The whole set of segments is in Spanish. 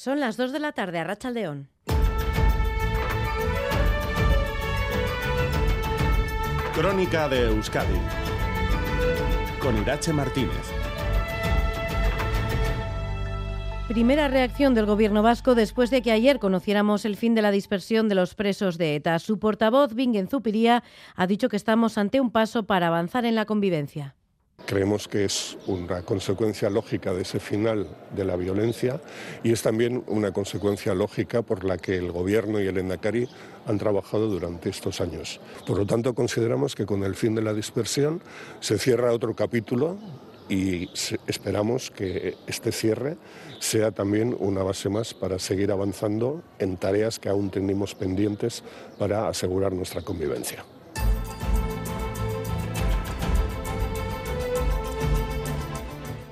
Son las 2 de la tarde a Rachaldeón. Crónica de Euskadi con Irache Martínez. Primera reacción del gobierno vasco después de que ayer conociéramos el fin de la dispersión de los presos de ETA. Su portavoz, Bingen Zupiría, ha dicho que estamos ante un paso para avanzar en la convivencia. Creemos que es una consecuencia lógica de ese final de la violencia y es también una consecuencia lógica por la que el Gobierno y el Endacari han trabajado durante estos años. Por lo tanto, consideramos que con el fin de la dispersión se cierra otro capítulo y esperamos que este cierre sea también una base más para seguir avanzando en tareas que aún tenemos pendientes para asegurar nuestra convivencia.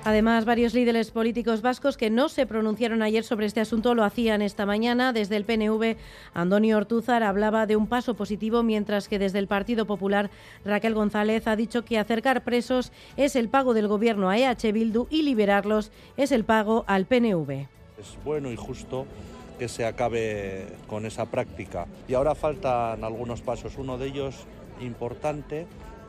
Además, varios líderes políticos vascos que no se pronunciaron ayer sobre este asunto lo hacían esta mañana. Desde el PNV, Antonio Ortúzar hablaba de un paso positivo, mientras que desde el Partido Popular, Raquel González ha dicho que acercar presos es el pago del gobierno a EH Bildu y liberarlos es el pago al PNV. Es bueno y justo que se acabe con esa práctica. Y ahora faltan algunos pasos. Uno de ellos importante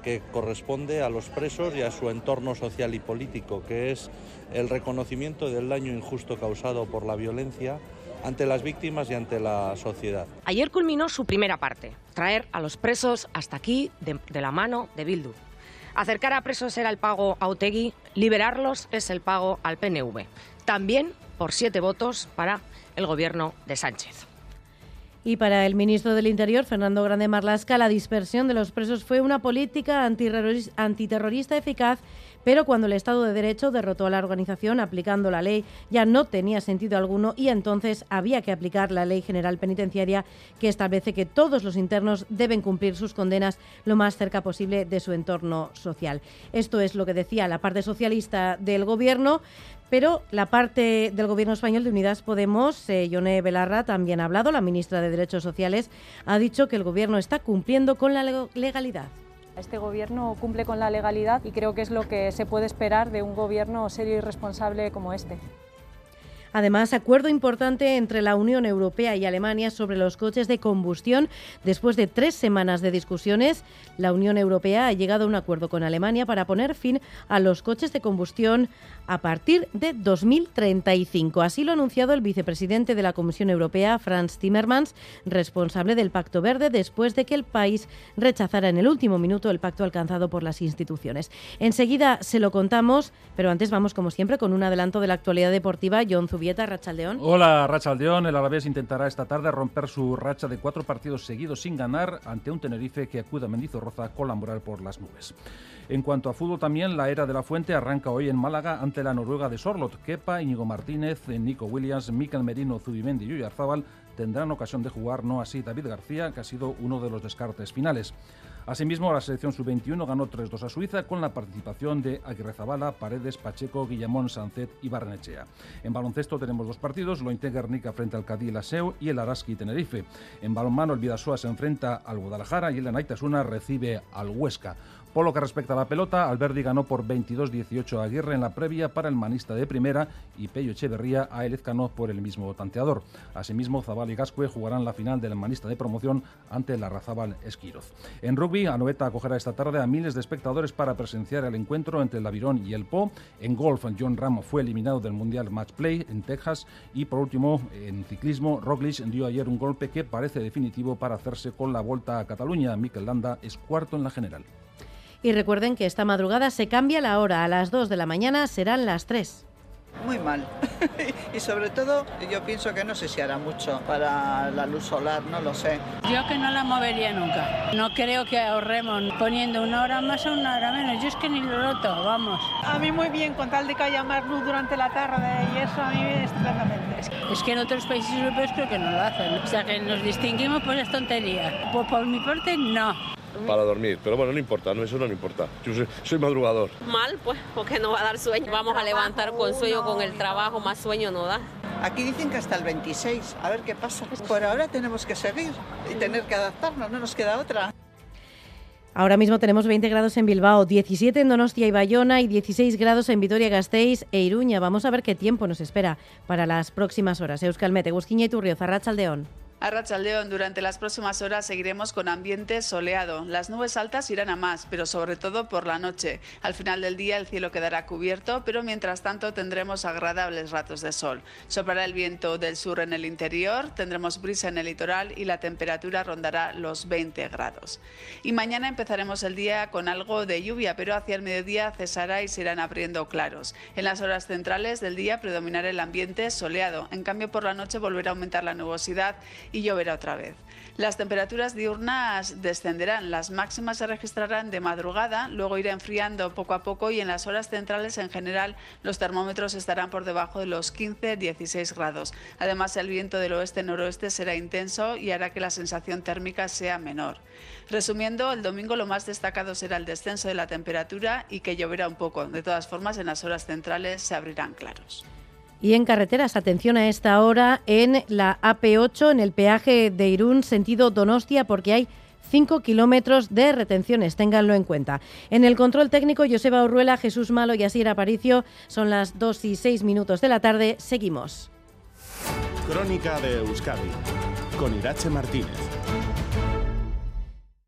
que corresponde a los presos y a su entorno social y político, que es el reconocimiento del daño injusto causado por la violencia ante las víctimas y ante la sociedad. Ayer culminó su primera parte, traer a los presos hasta aquí de, la mano de Bildu. Acercar a presos era el pago a Otegui, liberarlos es el pago al PNV. También por siete votos para el gobierno de Sánchez. Y para el ministro del Interior, Fernando Grande Marlasca, la dispersión de los presos fue una política antiterrorista eficaz, pero cuando el Estado de Derecho derrotó a la organización aplicando la ley ya no tenía sentido alguno y entonces había que aplicar la Ley General Penitenciaria que establece que todos los internos deben cumplir sus condenas lo más cerca posible de su entorno social. Esto es lo que decía la parte socialista del Gobierno. Pero la parte del Gobierno español de Unidas Podemos, eh, Yone Belarra, también ha hablado. La ministra de Derechos Sociales ha dicho que el Gobierno está cumpliendo con la legalidad. Este gobierno cumple con la legalidad y creo que es lo que se puede esperar de un gobierno serio y responsable como este. Además, acuerdo importante entre la Unión Europea y Alemania sobre los coches de combustión. Después de tres semanas de discusiones, la Unión Europea ha llegado a un acuerdo con Alemania para poner fin a los coches de combustión a partir de 2035. Así lo ha anunciado el vicepresidente de la Comisión Europea, Franz Timmermans, responsable del Pacto Verde, después de que el país rechazara en el último minuto el pacto alcanzado por las instituciones. Enseguida se lo contamos, pero antes vamos, como siempre, con un adelanto de la actualidad deportiva. John Zubieta, Rachaldeón. Hola, Rachaldeón. El Alavés intentará esta tarde romper su racha de cuatro partidos seguidos sin ganar ante un Tenerife que acuda a Mendizorroza con la moral por las nubes. En cuanto a fútbol también, la era de la Fuente arranca hoy en Málaga ante la Noruega de Sorlot. Kepa, Íñigo Martínez, Nico Williams, Mikel Merino, Zubimendi y Uyarzábal tendrán ocasión de jugar, no así David García, que ha sido uno de los descartes finales. Asimismo, la selección sub-21 ganó 3-2 a Suiza con la participación de Aguirre Zabala, Paredes, Pacheco, Guillamón, Sancet y Barrenechea. En baloncesto tenemos dos partidos, lo Guernica frente al Cadí Laseu y el Araski Tenerife. En balonmano el Vidasoa se enfrenta al Guadalajara y el Anaitasuna recibe al Huesca. Por lo que respecta a la pelota, Alberdi ganó por 22-18 a Aguirre en la previa para el manista de primera y Pello Echeverría a Elezcano por el mismo tanteador. Asimismo, Zabal y Gascue jugarán la final del manista de promoción ante la Razabal Esquiroz. En rugby, Anoeta acogerá esta tarde a miles de espectadores para presenciar el encuentro entre el Avirón y el Po. En golf, John Ram fue eliminado del Mundial Match Play en Texas. Y por último, en ciclismo, Roglic dio ayer un golpe que parece definitivo para hacerse con la vuelta a Cataluña. Mikel Landa es cuarto en la general. Y recuerden que esta madrugada se cambia la hora. A las 2 de la mañana serán las 3. Muy mal. y sobre todo yo pienso que no sé si hará mucho para la luz solar, no lo sé. Yo que no la movería nunca. No creo que ahorremos poniendo una hora más o una hora menos. Yo es que ni lo noto, vamos. A mí muy bien, con tal de que haya más luz durante la tarde y eso a mí estupendamente. Es que en otros países europeos creo que no lo hacen. O sea que nos distinguimos pues es tontería. Pues por mi parte no para dormir. Pero bueno, no importa, no, eso no me importa. Yo soy, madrugador. Mal, pues, porque no va a dar sueño. Vamos a levantar con sueño, con el trabajo, más sueño no da. Aquí dicen que hasta el 26, a ver qué pasa. Por ahora tenemos que seguir y tener que adaptarnos, no nos queda otra. Ahora mismo tenemos 20 grados en Bilbao, 17 en Donostia y Bayona y 16 grados en Vitoria-Gasteiz e Iruña. Vamos a ver qué tiempo nos espera para las próximas horas. Euskalmete, Gusquiña y Turrio, Zarrachaldeón. A Rachaldeón, durante las próximas horas seguiremos con ambiente soleado. Las nubes altas irán a más, pero sobre todo por la noche. Al final del día el cielo quedará cubierto, pero mientras tanto tendremos agradables ratos de sol. Soplará el viento del sur en el interior, tendremos brisa en el litoral y la temperatura rondará los 20 grados. Y mañana empezaremos el día con algo de lluvia, pero hacia el mediodía cesará y se irán abriendo claros. En las horas centrales del día predominará el ambiente soleado. En cambio, por la noche volverá a aumentar la nubosidad y lloverá otra vez. Las temperaturas diurnas descenderán, las máximas se registrarán de madrugada, luego irá enfriando poco a poco y en las horas centrales en general los termómetros estarán por debajo de los 15-16 grados. Además el viento del oeste-noroeste será intenso y hará que la sensación térmica sea menor. Resumiendo, el domingo lo más destacado será el descenso de la temperatura y que lloverá un poco. De todas formas, en las horas centrales se abrirán claros. Y en carreteras, atención a esta hora en la AP8, en el peaje de Irún, sentido Donostia, porque hay 5 kilómetros de retenciones, ténganlo en cuenta. En el control técnico, Joseba Urruela, Jesús Malo y Asier Aparicio, son las 2 y 6 minutos de la tarde, seguimos. Crónica de Euskadi, con Irache Martínez.